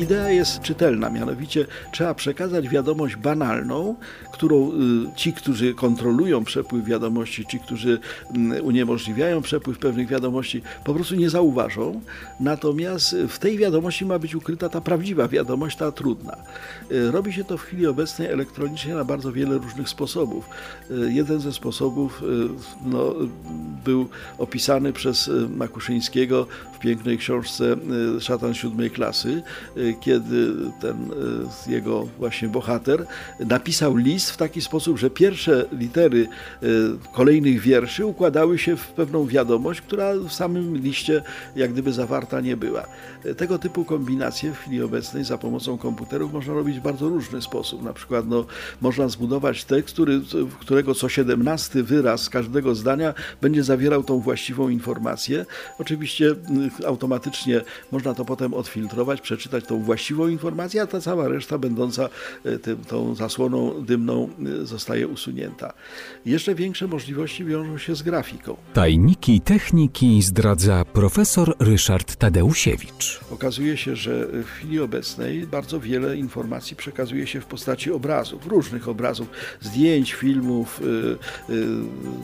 Idea jest czytelna, mianowicie trzeba przekazać wiadomość banalną, którą y, ci, którzy kontrolują przepływ wiadomości, ci, którzy mm, uniemożliwiają przepływ pewnych wiadomości, po prostu nie zauważą. Natomiast w tej wiadomości ma być ukryta ta prawdziwa wiadomość, ta trudna. Y, robi się to w chwili obecnej elektronicznie na bardzo wiele różnych sposobów. Y, jeden ze sposobów no, był opisany przez Makuszyńskiego w pięknej książce Szatan siódmej klasy, kiedy ten e, jego właśnie bohater napisał list w taki sposób, że pierwsze litery e, kolejnych wierszy układały się w pewną wiadomość, która w samym liście jak gdyby zawarta nie była. E, tego typu kombinacje w chwili obecnej za pomocą komputerów można robić w bardzo różny sposób. Na przykład no, można zbudować tekst, który, którego co 17 wyraz każdego zdania będzie zawierał tą właściwą informację. Oczywiście automatycznie można to potem odfiltrować, przeczytać tą właściwą informację, a ta cała reszta będąca e, tym, tą zasłoną dymną e, zostaje usunięta. Jeszcze większe możliwości wiążą się z grafiką. Tajniki techniki zdradza profesor Ryszard Tadeusiewicz. Okazuje się, że w chwili obecnej bardzo wiele informacji przekazuje się w postaci obrazów, różnych obrazów, zdjęć, filmów, e,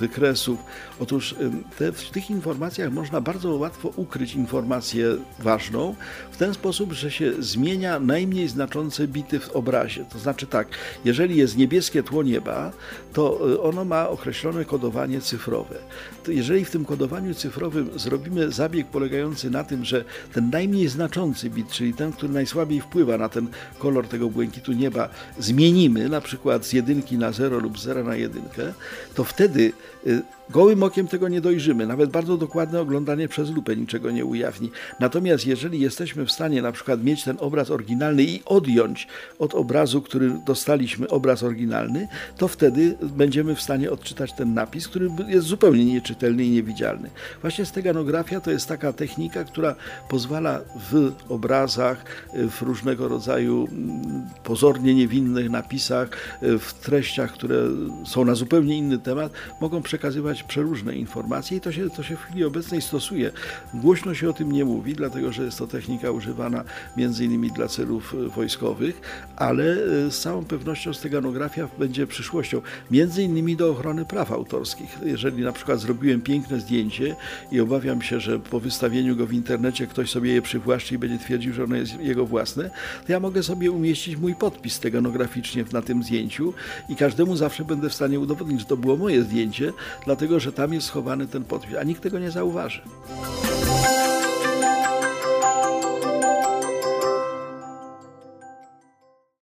wykresów. Otóż te, w tych informacjach można bardzo łatwo ukryć informację ważną w ten sposób, że się zmienia najmniej znaczące bity w obrazie. To znaczy tak, jeżeli jest niebieskie tło nieba, to e, ono ma określone kodowanie cyfrowe. To jeżeli w tym kodowaniu cyfrowym zrobimy zabieg polegający na tym, że ten najmniej znaczący bit, czyli ten, który najsłabiej wpływa na ten kolor tego błękitu nieba, zmienimy na przykład z jedynki na 0 lub 0 na jedynkę, to wtedy e, Gołym okiem tego nie dojrzymy. Nawet bardzo dokładne oglądanie przez lupę niczego nie ujawni. Natomiast jeżeli jesteśmy w stanie na przykład mieć ten obraz oryginalny i odjąć od obrazu, który dostaliśmy, obraz oryginalny, to wtedy będziemy w stanie odczytać ten napis, który jest zupełnie nieczytelny i niewidzialny. Właśnie steganografia to jest taka technika, która pozwala w obrazach, w różnego rodzaju mm, pozornie niewinnych napisach, w treściach, które są na zupełnie inny temat, mogą przekazywać przeróżne informacje i to się, to się w chwili obecnej stosuje. Głośno się o tym nie mówi, dlatego że jest to technika używana między innymi dla celów e, wojskowych, ale e, z całą pewnością steganografia będzie przyszłością, między innymi do ochrony praw autorskich. Jeżeli na przykład zrobiłem piękne zdjęcie i obawiam się, że po wystawieniu go w internecie ktoś sobie je przywłaszczy i będzie twierdził, że ono jest jego własne, to ja mogę sobie umieścić mój podpis steganograficznie na tym zdjęciu i każdemu zawsze będę w stanie udowodnić, że to było moje zdjęcie, dlatego że tam jest schowany ten podpis, a nikt tego nie zauważy.